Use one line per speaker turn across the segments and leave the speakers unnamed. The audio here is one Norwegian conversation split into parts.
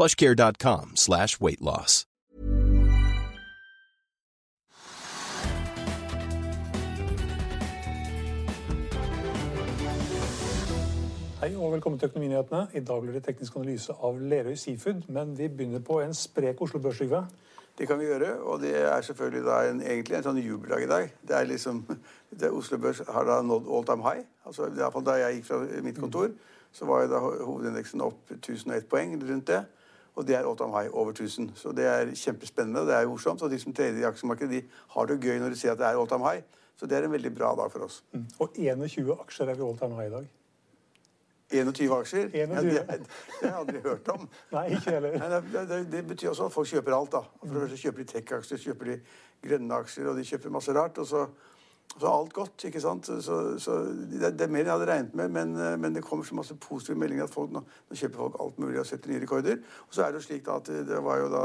plushcare.com slash weight loss.
Hei og velkommen til Økonominyhetene. I dag blir det teknisk analyse av Lerøy Seafood, men vi begynner på en sprek Oslo Børs, Trygve.
Det kan vi gjøre, og det er selvfølgelig da en, egentlig en sånn jubeldag i dag. Det er liksom, det Oslo Børs har da nådd all time high. Altså, fall Da jeg gikk fra mitt kontor, så var jo da hovedindeksen opp 1001 poeng rundt det. Og det er all time high over 1000. Så det er kjempespennende og det er jo morsomt. Og de som trener i aksjemarkedet, de har det gøy når de ser at det er all time high. Så det er en veldig bra dag for oss.
Mm. Og 21 aksjer er vi all time high i dag.
21 aksjer?
21.
Ja, det, det, har jeg aldri hørt om.
Nei, ikke heller.
Nei, det, det, det, betyr også at folk kjøper alt. da. For det første kjøper de tech-aksjer, kjøper de grønne aksjer, og de kjøper masse rart. og så så alt godt. ikke sant? Så, så det, det, er mer enn jeg hadde regnet med, men, men, det kommer så masse positive meldinger at folk, nå, nå, kjøper folk alt mulig og setter nye rekorder. Og så er det jo slik da at det var jo da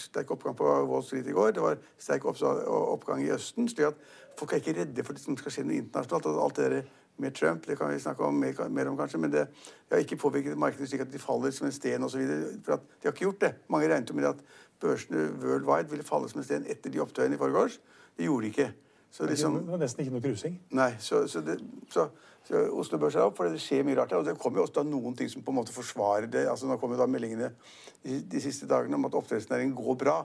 sterk oppgang på Wall Street i går. Det var sterk oppgang i Østen. slik at folk er ikke redde for det som skal skje noe internasjonalt. at alt det der med Trump, det kan vi snakke om mer, mer om kanskje, men det, det, har ikke påvirket markedet slik at de faller som en sten osv. For at de har ikke gjort det. Mange regnet jo med at børsene worldwide ville falle som en sten etter de opptøyene i forgårs. Det gjorde de ikke.
Så liksom, det var nesten ikke noe krusing?
Nei. Så, så, det, så, så, Oslo Børs er opp, for det skjer mye rart her. Og det kommer jo også da noen ting som på en måte forsvarer det. altså Nå kommer jo da meldingene de, de siste dagene om at oppdrettsnæringen går bra.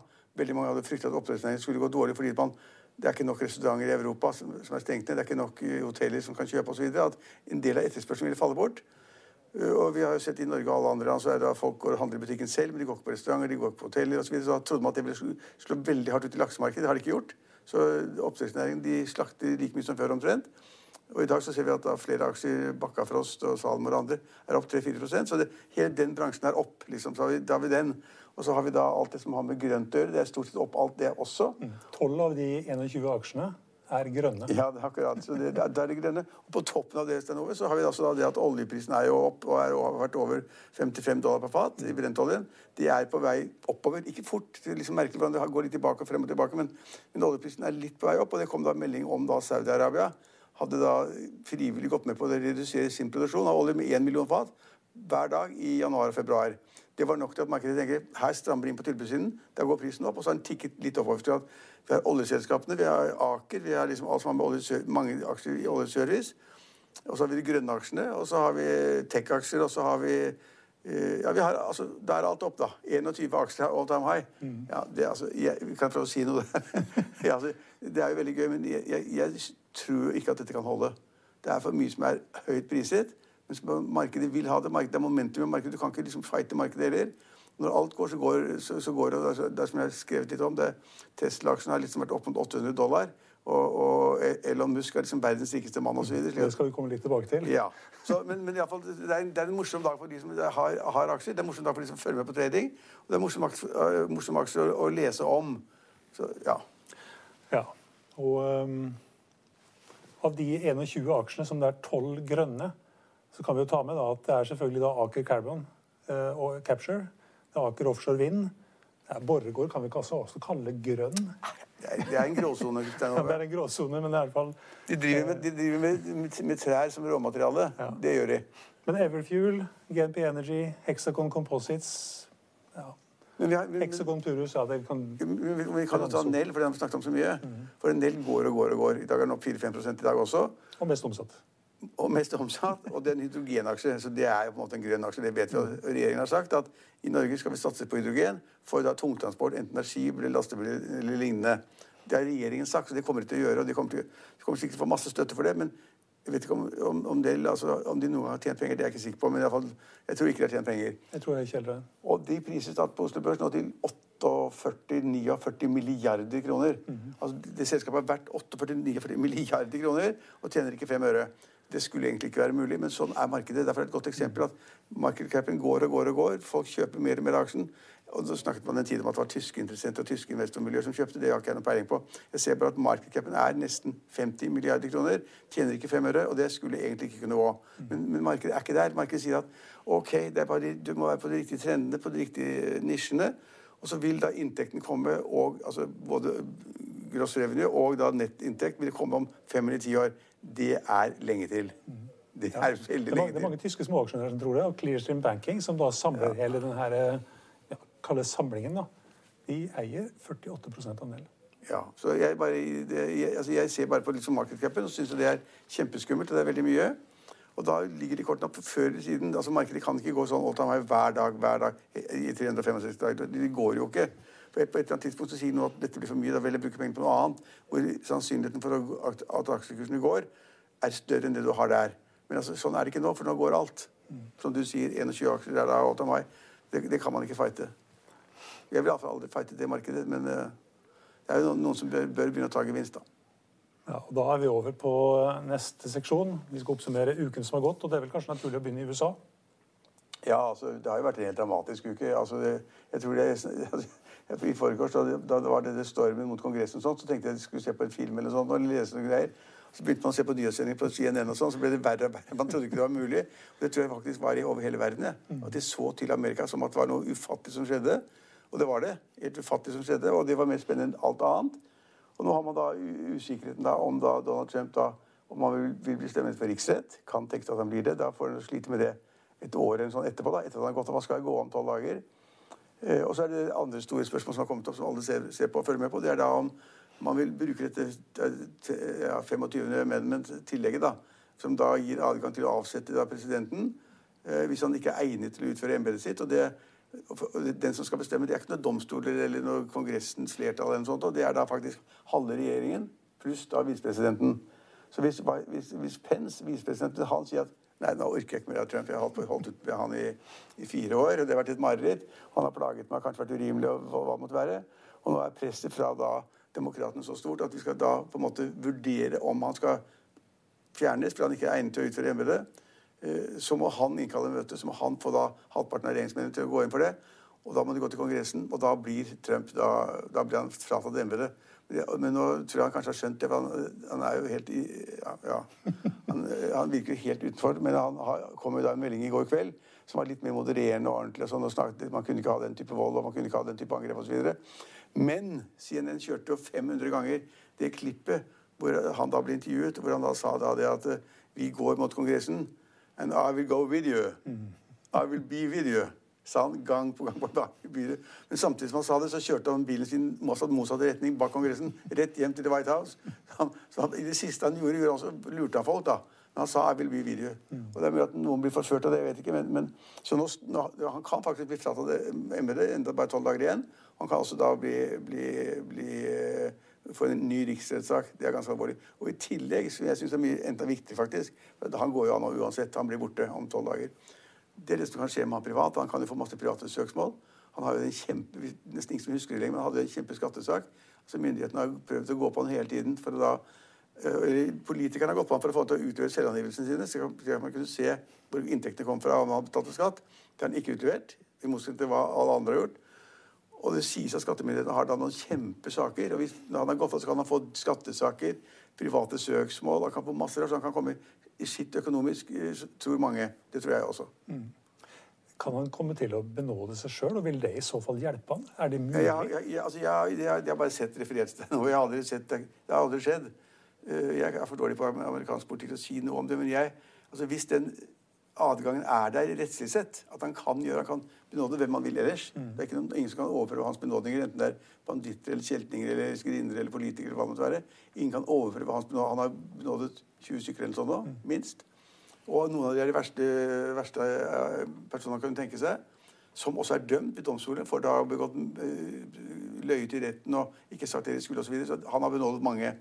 Veldig mange hadde fryktet at oppdrettsnæringen skulle gå dårlig fordi man det er ikke nok restauranter i Europa som, som er stengt ned. Det er ikke nok eh, hoteller som kan kjøpe osv. At en del av etterspørselen vil falle bort. Eh, og vi har jo sett i Norge og alle andre land så er det at folk går og handler i butikken selv, men de går ikke på restauranter, de går ikke på hoteller osv. Så, så da trodde man at det ville slå veldig hardt ut i laksemarkedet. Det har de ikke gjort. Så oppdrettsnæringen de slakter like mye som før omtrent. Og i dag så ser vi at da flere aksjer, Bakkafrost og Salmor og andre, er opp 3-4% Så det, hele den bransjen er opp. liksom. Så har vi, da har vi den. Og så har vi da alt det som har med grønt å gjøre. Det er stort sett opp alt det også.
Mm. Tolv av de 21 aksjene er grønne.
Ja, det er akkurat. Så det, det er det grønne. Og på toppen av det over, så har vi altså det at oljeprisen er jo opp og har vært over 55 dollar per fat i brentoljen. De er på vei oppover. Ikke fort. Det er liksom merkelig hvordan det går litt tilbake og frem og tilbake, men, men oljeprisen er litt på vei opp. Og det kom da melding om da Saudi-Arabia hadde da frivillig gått med på å redusere sin produksjon av olje med 1 million fat hver dag i januar og februar. Det var nok til at markedet tenker her strammer inn på tilbudssiden. Der går prisen opp. Og så har den tikket litt oppover til at vi har oljeselskapene, vi har Aker, vi har liksom alt som har med mange aksjer i oljeservice. Og så har vi de grønne aksjene, og så har vi tech-aksjer, og så har vi eh, ja, vi har, altså, Der er alt opp, da. 21 aksjer all time high. Mm. Ja, det, altså, jeg, vi kan prøve å si noe der. ja, altså, det er jo veldig gøy, men jeg, jeg, jeg, tror ikke at dette kan holde. Det er for mye som er høyt priset. Men markedet vil ha det. Markedet er momentum i markedet. Du kan ikke liksom fighte markedet heller. Når alt går, så går, så, så går det. Altså, det er som jeg har skrevet litt om det. Tesla-aksjen har liksom vært opp mot 800 dollar. Og, og Elon Musk er liksom verdens rikeste mann osv.
Det skal vi komme litt tilbake til.
Ja. Så, men, men i alle fall, det, er en, det er en morsom dag for de som har, har, aksjer. Det er en morsom dag for de som følger med på trading. Og det er en morsom, uh, morsom aksje å, å, lese om. Så, ja.
ja. Og um, av de 21 aksjene som det er 12 grønne, så kan vi jo ta med at det er selvfølgelig da Aker Carbon eh, og Capture. Det er Aker Offshore Vind. Det er Borregaard kan vi ikke også kalle grønn.
Det er, en gråsone.
ja, det er en gråsone, men i hvert fall
De driver med, de driver med, med, trær som råmateriale. Ja. Det gjør de.
Men Everfuel, GNP Energy, Hexacon Composites ja. Men vi har, vi, Hexagon Turus, ja, det kan
Vi, vi kan jo ta Nell, for det har vi snakket om så mye. Mm. For Nell går og går og går. I dag er den opp 4-5 i dag også.
Og mest omsatt.
Og mest omsatt. Og det er en hydrogenaksje. Så det er jo på en måte en grønn aksje. Det vet vi. at regjeringen har sagt at i Norge skal vi satse på hydrogen for da tungtransport, enten det er skip eller lastebil eller lignende. Det har regjeringen sagt, så det kommer de til å gjøre. Og de kommer, til, de kommer sikkert til å få masse støtte for det. men jeg vet ikke om, om, om, det, altså, om, de noen gang har tjent penger, det er jeg ikke sikker på. Men i alle fall, jeg tror ikke de har tjent penger.
Jeg tror jeg kjeller.
Og de prises da på Oslo Børs nå til 48-49 milliarder kroner. Mm -hmm. altså, det selskapet har vært 48-49 milliarder kroner og tjener ikke fem øre. Det skulle egentlig ikke være mulig, men sånn er markedet. Derfor er det et godt eksempel at markedscapen går og går og går. Folk kjøper mer og mer aksjen. Og så snakket man en tid om at det var tyske interessenter og tyske investormiljøer som kjøpte. Det har ikke jeg noe peiling på. Jeg ser bare at markedscapen er nesten 50 milliarder kroner. Tjener ikke fem øre, og det skulle egentlig ikke kunne gå. Men, men, markedet er ikke der. Markedet sier at ok, bare, du må være på de riktige trendene, på de riktige nisjene. Og så vil da inntekten komme, og altså både gross revenue og da nettinntekt vil komme om fem eller ti år. Det er lenge til. Det er veldig lenge til.
Det er mange tyske småaksjonærer som tror det, og Clearstream Banking, som da samler ja. hele denne ja, kalles samlingen, da, de eier 48% andel.
Ja, så jeg, bare, det, jeg, altså jeg, ser bare på liksom markedscapen og syns det er kjempeskummelt. og Det er veldig mye. Og da ligger de kortene opp før eller siden. altså Markedet kan ikke gå sånn all time hver dag hver dag i 365 dager. De går jo ikke. På et eller annet tidspunkt så sier noen at dette blir for mye, da vil jeg bruke pengene på noe annet. Hvor sannsynligheten for at aksjekursene går, er større enn det du har der. Men altså, sånn er det ikke nå, for nå går alt. Som du sier, 21 aksjer er da all time high. Det, det kan man ikke fighte. Jeg vil iallfall aldri fighte det markedet, men uh, det er jo noen som bør, bør begynne å ta gevinst, da.
Ja, og Da er vi over på neste seksjon. Vi skal oppsummere uken som har gått. og Det er vel kanskje naturlig å begynne i USA?
Ja, altså, det har jo vært en helt dramatisk uke. Altså, det, jeg tror det, I forgårs, da, da det var det, det stormen mot Kongressen, og sånt, så tenkte jeg at jeg skulle se på en film eller sånt, og lese noen greier. Så begynte man å se på nyhetssending på CNN, og sånn, så ble det verre og verre. Man trodde ikke det var mulig. Og det tror jeg faktisk var i over hele verden. Ja. At de så til Amerika som at det var noe ufattelig som skjedde. Og det var det. Helt ufattelig som skjedde. Og det var mer spennende enn alt annet. Og nå har man da usikkerheten da, om da Donald Trump da, om han vil, vil bli stemmet for riksrett. Kan tenkes at han blir det. Da får han slite med det et år eller sånn etterpå. da, etter at han har gått av. Hva skal gå om tolv dager? Eh, og så er det andre store spørsmål som har kommet opp, som alle ser, ser på og følger med på. Det er da om man vil bruke dette ja, 25. amendment-tillegget, da, som da gir adgang til å avsette da, presidenten eh, hvis han ikke er egnet til å utføre embetet sitt. og det den som skal bestemme, det er ikke noen domstoler eller noe Kongressens flertall. eller noe sånt, og Det er da faktisk halve regjeringen pluss da visepresidenten. Så hvis, hvis, hvis Pence, visepresidenten, han sier at Nei, nå orker jeg ikke mer av Trump. Jeg har holdt, ut med han i, i, fire år, og det har vært et mareritt. Han har plaget meg, kanskje vært urimelig, og hva det måtte være. Og nå er presset fra da demokratene så stort at vi skal da på en måte vurdere om han skal fjernes, for han ikke er egnet til å utføre embetet. Eh, så må han innkalle møte. Så må han få da halvparten av regjeringsmennene til å gå inn for det. Og da må de gå til Kongressen, og da blir Trump da, da blir han fratatt embetet. Men nå tror jeg han kanskje har skjønt det, for han, han er jo helt i Ja. ja. Han, han, virker jo helt utenfor. Men han har, kom jo da en melding i går kveld som var litt mer modererende og ordentlig. og sånn, og snakket, Man kunne ikke ha den type vold og man kunne ikke ha den type angrep osv. Men CNN kjørte jo 500 ganger det klippet hvor han da ble intervjuet, hvor han da sa da det at eh, vi går mot Kongressen. And I will go with you. I will be with you. Sa han gang på gang. på dag i byret. Men samtidig som han sa det, så kjørte han bilen sin motsatt, motsatt retning bak Kongressen. Rett hjem til The White House. Han, så han, I det siste han gjorde, gjorde han også, lurte han folk. da. Men han sa 'I will be with you'. Mm. Og Det er mulig at noen blir forført av det, jeg vet ikke. Men, men så nå, nå, han kan faktisk bli fratatt embetet, enda bare tolv dager igjen. Han kan også da bli, bli, bli få for en ny riksrettssak. Det er ganske alvorlig. Og i tillegg, som jeg syns er mye enda viktigere, faktisk Han går jo an uansett. Han blir borte om tolv dager. Det er det som kan skje med han privat. Han kan jo få masse private søksmål. Han har jo en kjempe, nesten ingen som husker det lenger, men han hadde en kjempeskattesak. Så myndighetene har prøvd å gå på han hele tiden for å da eller Politikerne har gått på han for å få han til å utlevere selvangivelsene sine. Så kan man kunne se hvor inntektene kom fra om han betalte skatt. Det har han ikke utlevert, i motsetning til hva alle andre har gjort. Og det sies at skattemyndighetene har da noen kjempesaker. og hvis han har gått av, så kan han få skattesaker, private søksmål Han kan få masse så han kan komme i sitt økonomisk, eh, tror mange. Det tror jeg også. Mm.
Kan han komme til å benåde seg sjøl, og vil det i så fall hjelpe han? Er det mulig?
Ja, ja, ja, altså, jeg, jeg, jeg, har bare sett referert til noe. Jeg har aldri sett det. Det har aldri skjedd. Eh, jeg er for dårlig på amerikansk politikk til å si noe om det. Men jeg, altså, hvis den adgangen er der rettslig sett. At han kan gjøre, han kan benåde hvem han vil ellers. Mm. Det er ikke noen, ingen som kan overføre hans benådninger, enten det er banditter eller kjeltninger eller skrinner eller politikere. eller hva det måtte være. Ingen kan overføre hans benådninger. Han har benådet 20 stykker eller sånn nå, mm. minst. Og noen av de er de verste, verste eh, personene han kan tenke seg. Som også er dømt ved domstolen for da å ha begått eh, løyet i retten og ikke sagt det de skulle osv. Så, videre. så han har benådet mange.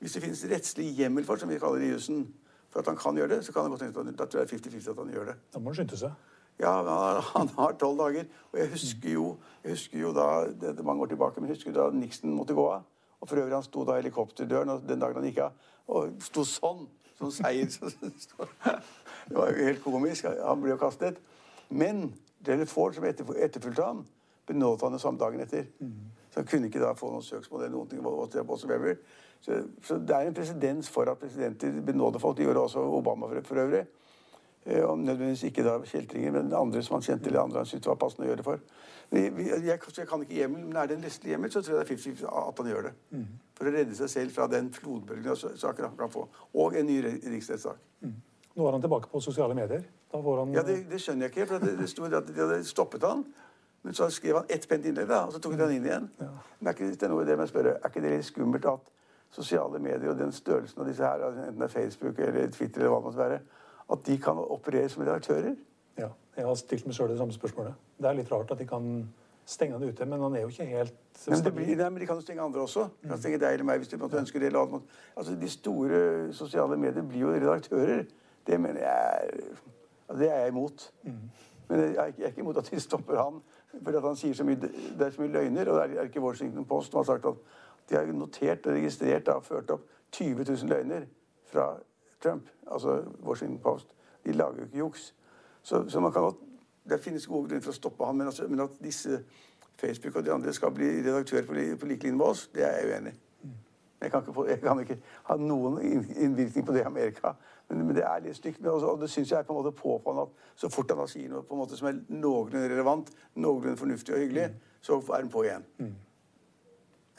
Hvis det finnes rettslig hjemmel for, som vi kaller det i jussen, for at han kan gjøre det, så kan det godt hende at det er 50-50 at han gjør det.
Da må han skynde seg.
Ja, han, har tolv dager. Og jeg husker jo, jeg husker jo da det er mange år tilbake, men jeg husker da Nixon måtte gå av. Og for øvrig, han sto da i helikopterdøren og den dagen han gikk av, og sto sånn. Sånn seier. Det var jo helt komisk. Han ble jo kastet. Men Jared Ford, som etterf- etterfulgte han, benådet han det samme dagen etter. Så han kunne ikke da få noen søksmål eller noen ting. Så, så det er en presedens for at presidenter benåder folk. Det gjorde også Obama for, for øvrig. Eh, Om nødvendigvis ikke da kjeltringer, men andre som han kjente eller andre han syntes var passende å gjøre det for. Vi, vi, jeg, jeg kan ikke hjemmel, men er det en rettslig hjemmel, så tror jeg det er 50 at han gjør det. For å redde seg selv fra den flodbølgen av saker han kan få. Og en ny riksrettssak. Mm.
Nå er han tilbake på sosiale medier. Da får han
Ja, det, det skjønner jeg ikke, for det, det sto at de hadde stoppet han. Men så skrev han ett pent innlegg, da, og så tok de han inn igjen. Men er ikke det er noe det med å spørre, er ikke det litt skummelt at sosiale medier og den størrelsen av disse her, enten det er Facebook eller Twitter eller hva det måtte være, at de kan operere som redaktører?
Ja, jeg har stilt meg sjøl det samme spørsmålet. Det er litt rart at de kan stenge han ute, men han er jo ikke helt
Men, det blir, nei, men de kan jo stenge andre også. De kan stenge deg eller meg hvis de måtte ønske det. eller annet. Altså, De store sosiale medier blir jo redaktører. Det mener jeg er, altså, Det er jeg imot. Men jeg er, ikke, jeg er ikke imot at de stopper han. Fordi at han sier så mye, Det er så mye løgner. Og det er ikke Washington Post som har sagt at de har notert og registrert og ført opp 20 000 løgner fra Trump. Altså Washington Post. De lager jo ikke juks. Så, så man kan Det finnes gode grunner for å stoppe han, men, altså, men at disse Facebook og de andre skal bli redaktører på, på like linje med oss, det er jeg uenig i. Jeg kan, ikke jeg kan ikke ha noen innvirkning på det i Amerika. Men, men det er litt stygt. Men også, og det syns jeg er på en måte påfallende at så fort han sier noe på en måte som er noenlunde relevant, noenlunde fornuftig og hyggelig, så er han på igjen.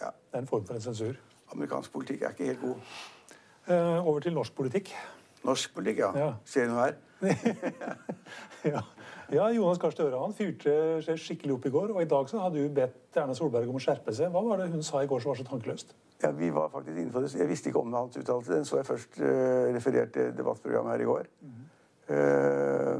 Ja.
Det er en form for en sensur.
Amerikansk politikk er ikke helt god.
Eh, over til norsk politikk.
Norsk politikk, ja.
Ja.
Ser du noe her?
ja. ja, Jonas Gahr Støre han fyrte seg skikkelig opp i går. Og i dag så hadde du bedt Erna Solberg om å skjerpe seg. Hva var det hun sa i går som var så tankeløst?
Ja, vi var faktisk innenfor det. Jeg visste ikke om hans uttalelse. Den så jeg først uh, referert til debattprogrammet her i går. Eh,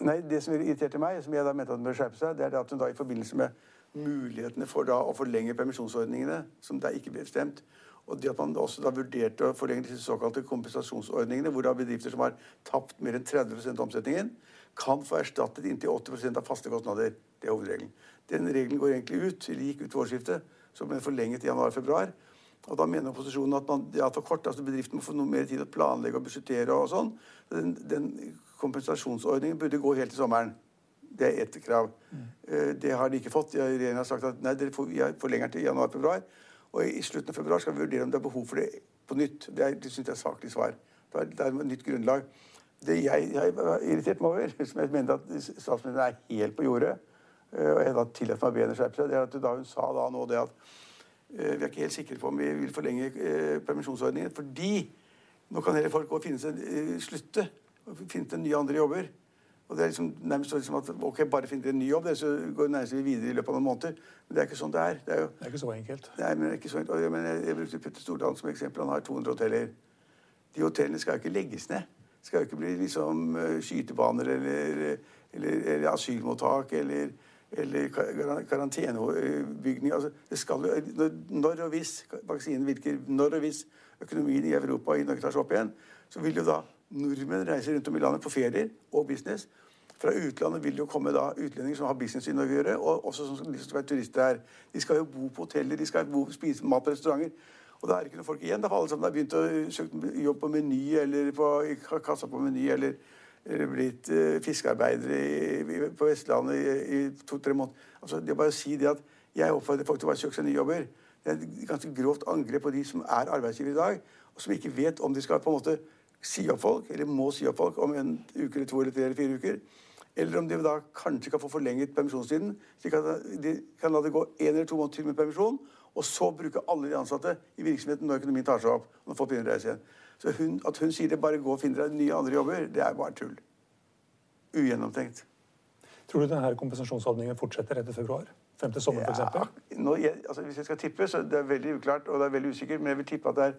nei, Det som irriterte meg, som jeg da mente at hun bør skjerpe seg, det er det at hun da i forbindelse med mulighetene for da å forlenge permisjonsordningene, som da ikke ble bestemt, og det at man også da vurderte å forlenge disse såkalte kompensasjonsordningene, hvor da bedrifter som har tapt mer enn 30 av omsetningen, kan få erstattet inntil 80% av faste kostnader. Det er hovedregelen. Den regelen går egentlig ut, eller gikk ut ved årsskiftet, som ble forlenget i januar-februar. Og da mener opposisjonen at man, er for kort. altså Bedriften må få noe mer tid å planlegge og budsjettere og sånn. Den, den kompensasjonsordningen burde gå helt til sommeren. Det er ett krav. Eh, Det har de ikke fått. Regjeringen har sagt at nei, dere får, vi forlenger til januar-februar. Og i slutten av februar skal vi vurdere om det er behov for det på nytt. Det, det synes jeg er saklig svar. Det er, det er et nytt grunnlag. Det jeg, jeg var irritert meg over, som jeg mente at statsministeren er helt på jordet, eh, og jeg da tillatt meg å be henne skjerpe seg, det er at da hun sa da nå det at eh, vi er ikke helt sikre på om vi vil forlenge permisjonsordningen, fordi nå kan heller folk gå og finne seg slutte og finne seg nye andre jobber. Og det er liksom, nærmest liksom at ok, bare dere en ny jobb, det, så går næringslivet videre i løpet av noen måneder. Men det er ikke sånn det er. Det er jo,
Det er ikke så enkelt.
Nei, men det er ikke så enkelt. Men jeg, jeg brukte Petter Stordalen som eksempel. Han har 200 hoteller. De hotellene skal jo ikke legges ned. Det skal jo ikke bli liksom eh, skytebaner eller, eller, eller asylmottak eller, eller karantenebygning. Altså, det skal jo, når, når og hvis vaksinen virker, når og hvis økonomien i Europa og i Norge tar seg opp igjen, så vil jo da nordmenn reiser rundt om i landet på ferier og business. Fra utlandet vil det jo komme da utlendinger som har business i Norge å gjøre, og også som skal være turister her. De skal jo bo på hoteller, de skal bo, spise mat på restauranter. Og da er det ikke noen folk igjen. Da har alle sammen begynt å søke jobb på Meny eller på, kassa på Meny eller, eller blitt uh, fiskearbeidere på Vestlandet i, i to-tre måneder. Altså, det er bare å si det at jeg oppfordrer folk til å bare søke seg nye jobber. Det er et ganske grovt angrep på de som er arbeidsgivere i dag, og som ikke vet om de skal på en måte si opp folk, eller må si opp folk om en uke eller to eller tre eller fire uker. Eller om de da kanskje kan få forlenget permisjonstiden, slik at de kan la det gå en eller to måneder til med permisjon, og så bruke alle de ansatte i virksomheten når økonomien tar seg opp. når folk begynner å reise igjen. Så hun, At hun sier det bare gå og finn deg nye andre jobber, det er bare tull. Ugjennomtenkt.
Tror du denne kompensasjonsordningen fortsetter etter februar? Frem til sommeren,
Ja,
f.eks.?
altså, hvis jeg skal tippe, så det er veldig uklart og det er veldig usikkert, men jeg vil tippe at det er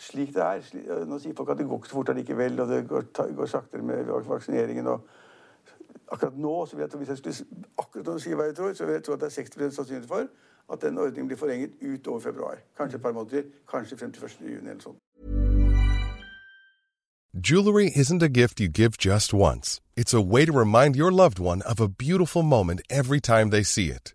slik det er. Slik, nå sier folk at det går ikke så fort allikevel, og det går, går saktere med vaksineringen. og akkurat nå, så vil jeg Hvis jeg skulle akkurat nå si hva jeg tror, så vil jeg tro at det er 60 sannsynlighet for at den ordningen blir forlenget utover februar. Kanskje et par måneder, kanskje frem til 1. juni eller sånt.
Jewelry isn't a gift you give just once. It's a way to remind your loved one of a beautiful moment every time they see it.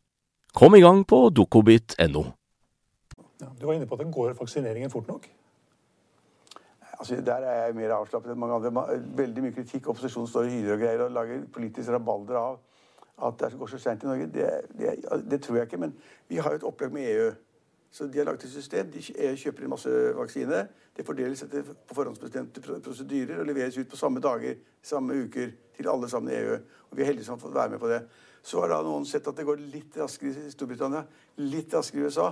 Kom i gang på dokobit.no.
Ja, du var inne på at det går vaksineringen fort nok?
Altså, der er jeg mer avslappet enn mange andre. Veldig mye kritikk. Opposisjonen står i hyler og greier og lager politisk rabalder av at det går så seint i Norge. Det, det, det, tror jeg ikke. Men vi har jo et opplegg med EU. Så de har lagt et system. De EU kjøper inn masse vaksine. Det fordeles etter på forhåndsbestemte prosedyrer og leveres ut på samme dager, samme uker, til alle sammen i EU. Og vi er heldige som har fått være med på det. Så har da noen sett at det går litt raskere i Storbritannia, litt raskere i USA.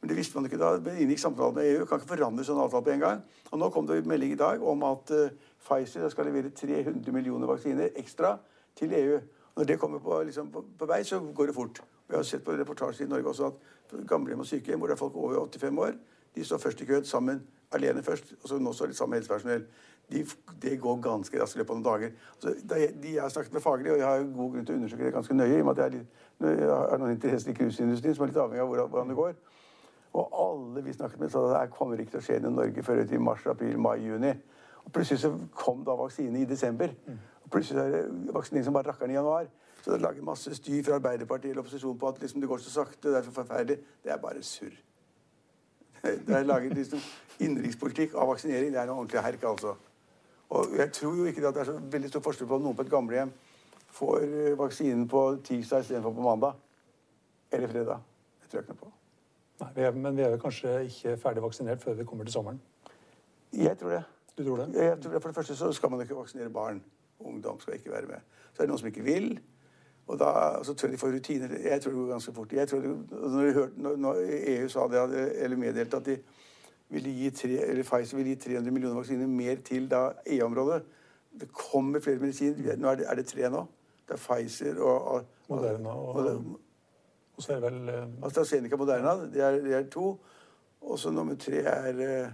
Men det visste man ikke da det inngikk samtale med EU. Kan ikke forandre sånn avtale på en gang. Og nå kom det en melding i dag om at uh, Pfizer skal levere 300 millioner vaksiner ekstra til EU. Når det kommer på, liksom, på, på, vei, så går det fort. Vi har sett på reportasjer i Norge også at gamlehjem og sykehjem hvor det er folk over 85 år, de står først i køen sammen alene først, og så nå står de sammen med helsepersonell de, det går ganske raskt i løpet av noen dager. Altså, de jeg har snakket med faglig, og jeg har god grunn til å undersøke det ganske nøye, i og med at jeg, litt, jeg har noen interesser i cruiseindustrien som er litt avhengig av hvordan, det går. Og alle vi snakket med, sa at det kommer ikke til å skje noe i Norge før i mars, april, mai, juni. Og plutselig så kom da vaksine i desember. Og plutselig er det vaksinering som bare rakkeren i januar. Så det lager masse styr fra Arbeiderpartiet eller opposisjonen på at liksom, det går så sakte, det er så forferdelig. Det er bare surr. Det er laget liksom, innenrikspolitikk av vaksinering. Det er noe ordentlig herk, altså. Og jeg tror jo ikke at det er så veldig stor forskjell på om noen på et gamlehjem får eh, vaksinen på tirsdag istedenfor på mandag. Eller fredag. Det tror jeg ikke noe på.
Nei, vi er, Men vi er jo kanskje ikke ferdig vaksinert før vi kommer til sommeren?
Jeg tror det.
Du tror det?
Jeg tror det. For det første så skal man ikke vaksinere barn. Ungdom skal ikke være med. Så er det noen som ikke vil. Og da så tror jeg de får rutiner. Jeg tror det går ganske fort. Jeg tror det, når, hørte, når, når EU sa det, eller meddelte at de ville gi tre, eller Pfizer vil gi 300 millioner vaksiner mer til da EU-området. Det kommer flere medisiner. Nå er det, er det, tre nå. Det er Pfizer og, og
Moderna og, og, og så er det vel
uh, AstraZeneca Moderna. Det er, det er to. Og så nummer tre er uh,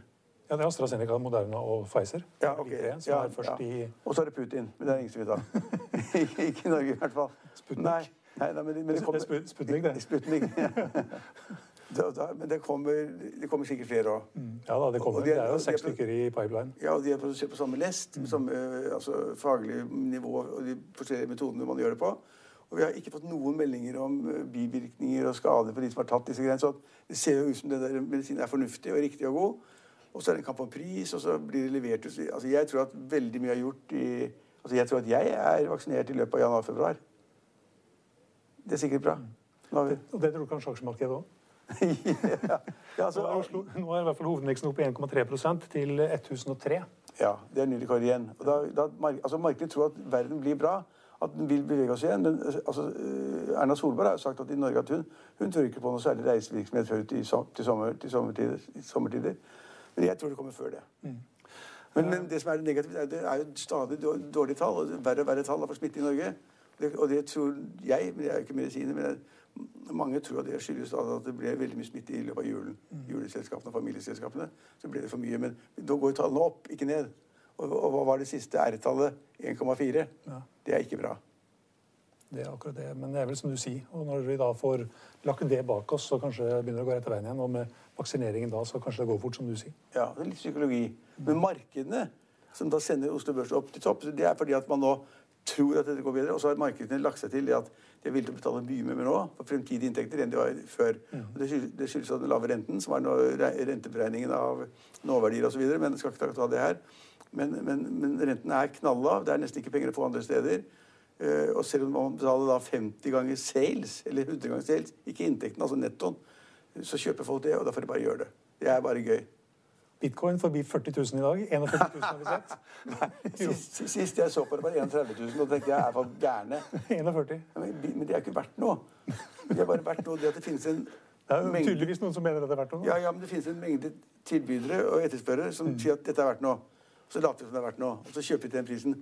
ja, det er AstraZeneca, Moderna og Pfizer.
Ja, ok. Tre,
ja, ja.
Og så er det Putin. Men det er ingen som vil ta. ikke i Norge, i hvert fall.
Sputnik.
Nei, nei, nei men, men det kommer...
Sputnik, det.
Sputnik, ja. Da, da, men det kommer, det kommer, sikkert flere òg.
Mm. Ja da, det kommer. De er, det er jo seks stykker i pipeline.
Ja, og de er produsert på samme lest, med samme altså, faglig nivå og de forskjellige metodene man gjør det på. Og vi har ikke fått noen meldinger om eh, bivirkninger og skader på de som har tatt disse greiene. Så det ser jo ut som den der medisinen er fornuftig og riktig og god. Og så er det en kamp om pris, og så blir det levert Altså, jeg tror at veldig mye er gjort i Altså, jeg tror at jeg er vaksinert i løpet av januar-februar. Det er sikkert bra.
Og det tror du kanskje aksjemarkedet òg? ja. ja altså, nå, er nå, er i hvert fall hovedindeksen opp 1,3% til 1003.
Ja, det er ny rekord igjen. Og da, da, altså, markedet tror at verden blir bra, at den vil bevege oss igjen. Men altså, eh, Erna Solberg har sagt at i Norge at hun, hun tror ikke på noe særlig reisevirksomhet før til, sommer, til sommertider, sommertider, Men jeg tror det kommer før det. Mm. Men, men det som er negativt, er, det er jo stadig dårlige tall. og Verre og verre tall for smitte i Norge. Det, og det tror jeg, men jeg er jo ikke medisiner, men jeg, mange tror at det skyldes at det ble veldig mye smitte i løpet av julen. Juleselskapene og familieselskapene. Så ble det for mye. Men da går tallene opp, ikke ned. Og, og hva var det siste R-tallet? 1,4. Det er ikke bra.
Det er akkurat det. Men det er vel som du sier. Og når vi da får lagt det bak oss, så kanskje det begynner å gå rett veien igjen. Og med vaksineringen da, så kanskje det går fort, som du sier.
Ja, det er litt psykologi. Men markedene, som da sender Oslo Børs opp til topp, det er fordi at man nå tror at dette går bedre. Og så har markedene lagt seg til det at de er villige til å betale mye mer nå for fremtidige inntekter enn de var før. Og det skyldes, den lave renten, som er nå re- renteberegningen av nåverdier osv. Men jeg skal ikke ta det her. Men, men, men renten er knallav. Det er nesten ikke penger å få andre steder. Eh, og selv om man betaler da 50 ganger sales, eller 100 ganger sales, ikke inntekten, altså nettoen, så kjøper folk det, og da får de bare gjøre det. Det er bare gøy.
Bitcoin forbi 40 000 i dag. 41 000 har vi sett.
Sist, sist- sist jeg så på det, var 31 000, og tenkte jeg er for gærne.
41.
Ja, Men, men det er ikke verdt noe. Det er bare verdt noe det at det finnes en
Det er
mengde
tydeligvis noen som mener at det er verdt noe.
ja, ja, men det finnes en mengde tilbydere og etterspørrere som sier at dette er verdt noe. Så later vi som det er verdt noe, og så kjøper vi til den prisen.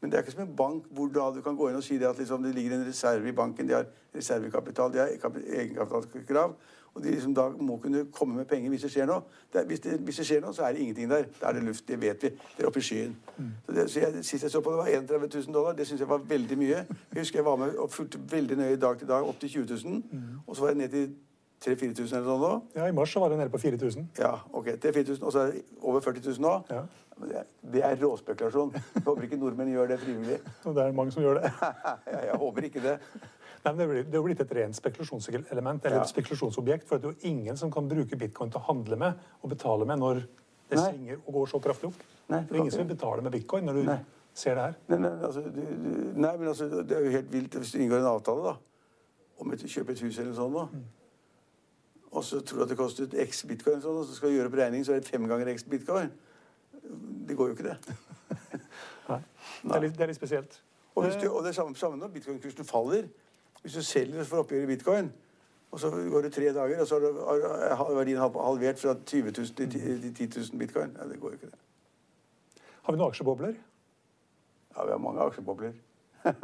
Men det er ikke som en bank hvor da du kan gå inn og si det at liksom det ligger en reserve i banken. De har reservekapital, de har kapi- egenkapitalkrav. Og de liksom da må kunne komme med penger hvis det skjer noe. Det er, hvis, det, hvis det skjer noe, så er det ingenting der. Da er det luft. Det vet vi. Det er oppe i skyen. Så, det, så jeg, Sist jeg så på det, var 31 000 dollar. Det syns jeg var veldig mye. Jeg husker jeg var med og fulgte veldig nøye dag til dag opp til 20 000. Og så var jeg ned til 3000-4000 eller sånn nå.
Ja, I mars så var det nede på 4000.
Ja, ok. 3000, og så er det over 40 000 nå.
Ja.
Det er, råspekulasjon. Jeg håper ikke nordmenn gjør det frivillig.
Og det er mange som gjør det.
Jeg håper ikke det.
Nei, det er jo blitt et rent spekulasjonselement, eller
Ja.
et spekulasjonsobjekt. For det er jo ingen som kan bruke bitcoin til å handle med og betale med når det
Nei.
svinger og går så kraftig opp.
Nei,
det er ingen som vil betale med bitcoin når du
Nei.
ser det her.
Nei, men, altså, du, du, nei, men altså, det er jo helt vilt hvis du inngår en avtale da, om å kjøpe et hus eller noe sånt. Da. Og så tror du at det koster x bitcoin, sånn, og så skal du gjøre opp regning så er det fem ganger x bitcoin. Det går jo ikke, det.
Nei. Det, er litt, det er litt spesielt.
Og, du, og det er samme, samme når bitcoin-kursen faller. Hvis du selger for oppgjør i bitcoin, og så går det tre dager, og så har verdien halvert fra 20 000 til 10 til 10 000 bitcoin. Ja, det går jo ikke, det.
Har vi noen aksjebobler?
Ja, vi har mange aksjebobler.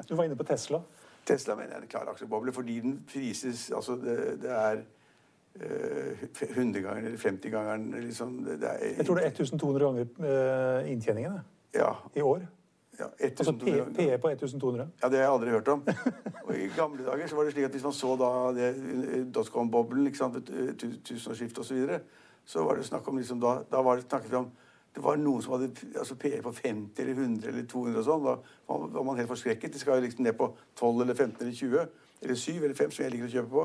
Du var inne på Tesla.
Tesla mener jeg er en klar aksjeboble, fordi den prises Altså, det, det er eh, 100 ganger eller 50 ganger liksom, det, det
Jeg tror det er 1200 ganger eh, inntjeningen
Ja.
i år.
ja
Altså
1200
P- PE på 1200.
Ja, det har jeg aldri hørt om. Og I gamle dager så var det slik at hvis man så da det eh, dotcom-boblen, tusenårsskiftet osv., så, videre, så var det snakk om liksom da, da var det snakket om det var noen som hadde altså PE på 50 eller 100 eller 200 og sånn. Da var man helt forskrekket. De skal jo liksom ned på 12 eller 15 eller 20 eller 7 eller 5, som jeg liker å kjøpe på.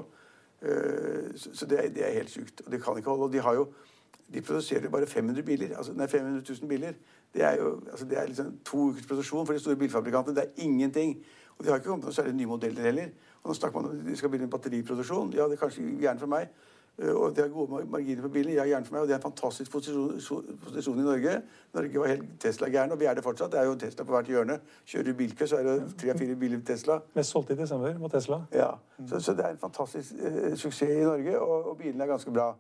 Eh, Så, det, er, det er helt sjukt. Og det kan ikke holde. Og de har jo de produserer jo bare 500 biler. altså nei, 500 000 biler. Det er jo altså det er liksom to ukers produksjon for de store bilfabrikantene. Det er ingenting. Og de har ikke kommet noen særlig nye modeller heller. Og nå snakker man om de skal begynne med batteriproduksjon. Ja, det er kanskje gjerne for meg. Eh, Og det har gode marginer på bilen. Jeg er gjerne for meg. Og det er en fantastisk posisjon, posisjon i Norge. Norge var helt Tesla-gæren, og vi er det fortsatt. Det er jo Tesla på hvert hjørne. Kjører du bilkø, så er det tre av fire biler Tesla.
Mest solgt i desember var Tesla.
Ja, så, så det er en fantastisk eh, suksess i Norge, og, og bilene er ganske bra.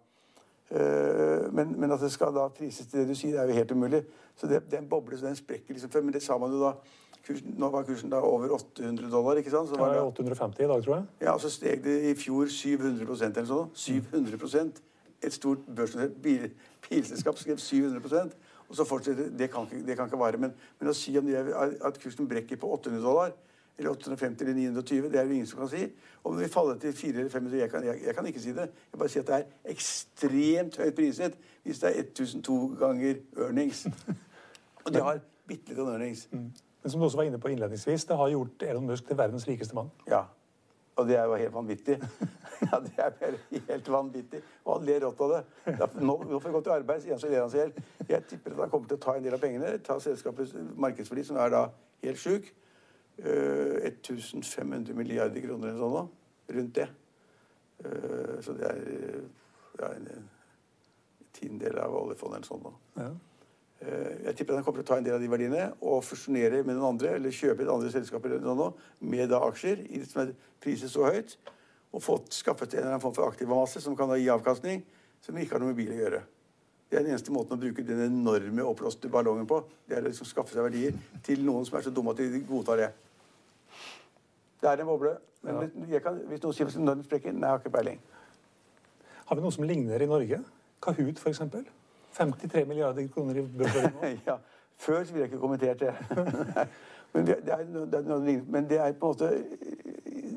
Eh, men, men at det skal da prises til det du sier, det er jo helt umulig. Så det, det er en boble, så den sprekker liksom før. Men det sa man jo da kursen, Nå var kursen da over 800 dollar, ikke sant? Så
Det
var det,
850 i dag, tror jeg.
ja, og så steg det i fjor 700% eller sånn. 700% Et stort børsnotert bil, bilselskap skrev 700% og så fortsetter det. Kan ikke, det kan ikke vare. Men, men å si om de er, at kursen brekker på 800 dollar eller 850 eller 920, det er jo ingen som kan si. Om det vil falle til 400 eller 500, jeg kan, jeg, jeg kan ikke si det. Jeg bare sier at det er ekstremt høyt priset hvis det er 1002 ganger earnings. Og de har bitte litt earnings.
Men som du også var inne på innledningsvis, det har gjort Elon Musk til verdens rikeste mann.
Ja. Og det er jo helt vanvittig. ja, det er bare helt vanvittig. Og han ler rått av det. Nå, nå får jeg gå til arbeid, sier han, så ler han seg i hjel. Jeg tipper at han kommer til å ta en del av pengene, ta selskapets markedsverdi, som er da helt sjuk. Eh, 1500 milliarder kroner eller sånn da, Rundt det. Eh, så det er eh, ja, en, en tiendedel av oljefondet eller sånn da.
Ja.
Eh, Jeg tipper at han kommer til å ta en del av de verdiene og fusjonere med den andre, eller kjøpe et andre selskaper med da aksjer i det som er priset så høyt, og fått skaffet en eller annen form for aktiva masse som kan da gi avkastning, som ikke har noe med bil å gjøre. Det er den eneste måten å bruke den enorme oppblåste ballongen på. Det er å liksom skaffe seg verdier til noen som er så dumme at de godtar det. Det er en boble. Men jeg kan, hvis noen sier når den sprekker Nei, jeg har ikke peiling.
Har vi noe som ligner i Norge? Kahoot, f.eks. 53 milliarder kroner i børsverdi nå.
ja. Før så ville jeg ikke kommentert det. men, det, er, det er men det er på en måte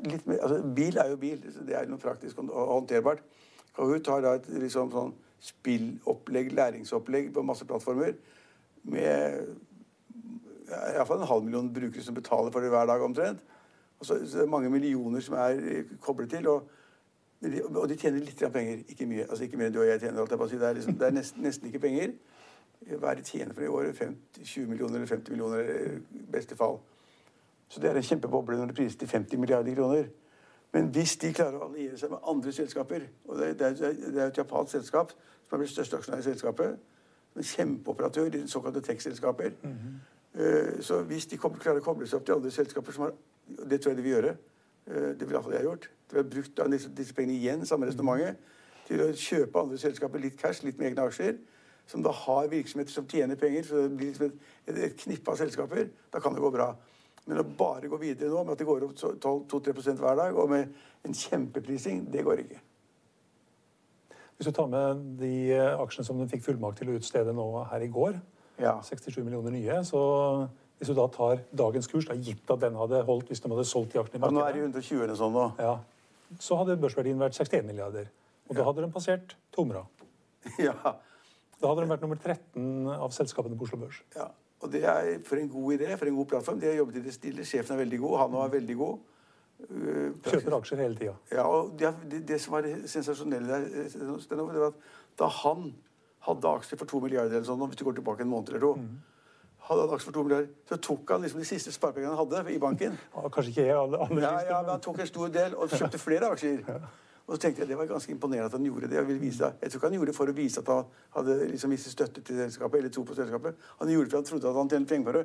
litt mer altså, Bil er jo bil. så Det er noe praktisk og og håndterbart. Kahoot har da et liksom sånn spillopplegg, læringsopplegg på masse plattformer med iallfall en halv million brukere som betaler for det hver dag omtrent. Og så, så det er mange millioner som er eh, koblet til. Og, og de tjener litt penger. Ikke mye. altså ikke mer enn du og jeg tjener. jeg si. Det er, liksom, det er nesten, nesten ikke penger. Hva er det de tjener for i året? 50, 20 millioner eller 50 millioner i beste fall. Så det er en kjempeboble når det prises til 50 milliarder kroner. Men hvis de klarer å alliere seg med andre selskaper og Det, er, det er et japansk selskap som er blitt største aksjonær i selskapet. En kjempeoperatør i såkalte tech-selskaper. Eh, Så hvis de kommer, klarer å koble seg opp til andre selskaper som har Det tror jeg de vil gjøre. Eh, Det vil iallfall jeg gjort. De har brukt disse, pengene igjen, samme resonnementet, til å kjøpe andre selskaper litt cash, litt med egne aksjer. Som da har virksomheter som tjener penger. Så det blir liksom et, et, et knippe av selskaper. Da kan det gå bra. Men å bare gå videre nå med at det går opp 2-3% hver dag, og med en kjempeprising, det går ikke.
Hvis du tar med de aksjene som du fikk fullmakt til å utstede nå her i går,
Ja.
67 millioner nye, så hvis du da tar dagens kurs, da, gitt at den hadde holdt hvis de hadde solgt de aksjene i
Ja, nå er det
markedet,
120 eller sånn nå.
ja, så hadde børsverdien vært 61 milliarder. Og da hadde den passert Tomra.
Ja.
Da hadde den vært nummer 13 av selskapene på Oslo Børs.
ja. Og det er for en god idé, for en god plattform. De har jobbet i det stille. Sjefen er veldig god. Han er veldig god. Uh,
Kjøper aksjer hele tida.
Ja, og det, det, det som var sensasjonelle der, eh, det var at da han hadde aksjer for to milliarder eller sånn, hvis du går tilbake en måned eller to, hadde han aksjer for to milliarder, så tok han liksom de siste sparepengene han hadde i banken.
Ja, kanskje ikke alle, alle
Ja, ja,
men-
han tok en stor del og kjøpte flere aksjer. Og så tenkte jeg det var ganske imponerende at han gjorde det. Jeg, ville vise, jeg tror ikke han gjorde det for å vise at han hadde liksom vist støtte til selskapet, eller tro på selskapet. Han gjorde det fordi han trodde at han tjente penger på det.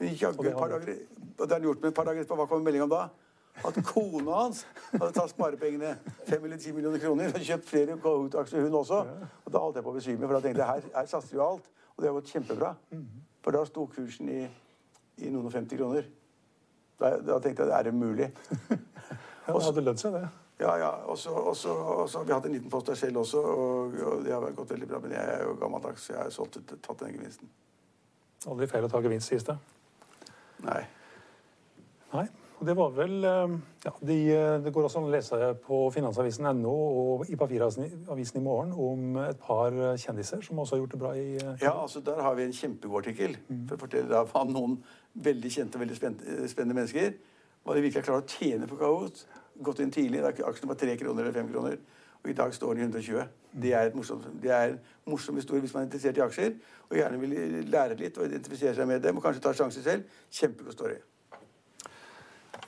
Men jaggu
det
et par dager og det han gjort med et par dager etterpå. Hva kom meldinga om da? At kona hans hadde tatt sparepengene, fem eller ti millioner kroner, og kjøpt flere Kahoot-aksjer, hun også. Og da holdt jeg på å besvime, for da tenkte jeg her, her satser jo alt. Og det har gått kjempebra. For da sto kursen i, i noen og 50 kroner. Da, da tenkte jeg er det mulig?
Ja, det hadde lønt seg, det.
Ja, ja. Og så har vi hatt en liten post der selv også, og, og det har gått veldig bra. Men jeg er jo gammeldags, så jeg har solgt ut, tatt den gevinsten.
Aldri feil å ta gevinst, sies det.
Nei.
Nei. Det var vel eh, ja, de, eh, Det går også an å lese på finansavisen.no og i papiravisen i morgen om et par kjendiser som også har gjort det bra i eh,
Ja, altså Der har vi en kjempegod artikkel for å fortelle deg hva noen veldig kjente og veldig spennende, mennesker. Hva de virkelig har klart å tjene på Kahoot. Gått inn tidlig. da Aksjen var tre kroner eller fem kroner. Og i dag står den i 120. Det er, et morsomt, det er en morsom historie hvis man er interessert i aksjer og gjerne vil lære litt og identifisere seg med dem og kanskje ta sjanser selv. Kjempegod story.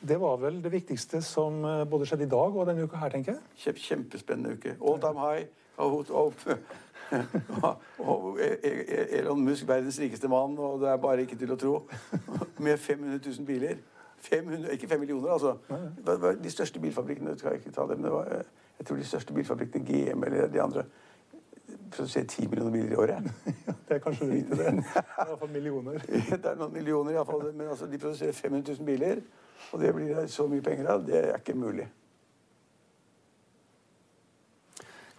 Det var vel det viktigste som eh, både skjedde i dag og denne uka her, tenker jeg.
Kjempespennende uke. All time high. E- Elon Musk, verdens rikeste mann, og det er bare ikke til å tro. Med 500 000 biler. 500, ikke 5 millioner, altså. Det var De største bilfabrikkene skal jeg ikke ta det, men det var, eh, jeg tror de største bilfabrikkene, GM eller de andre, produserer 10 millioner biler i året.
Det er kanskje det viktige, det. Det er i millioner.
Det er noen millioner iallfall, men altså, de produserer 500 000 biler. Og det blir det så mye penger av. Det er ikke mulig.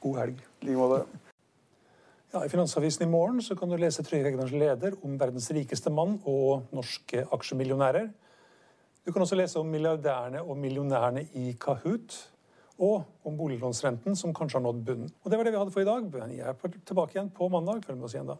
God helg.
I like måte.
Ja, I Finansavisen i morgen så kan du lese Trygve Hegnars leder om verdens rikeste mann og norske aksjemillionærer. Du kan også lese om milliardærene og millionærene i Kahoot. Og om boliglånsrenten, som kanskje har nådd bunnen. Og Det var det vi hadde for i dag. Jeg er tilbake igjen på mandag. Følg med oss igjen da.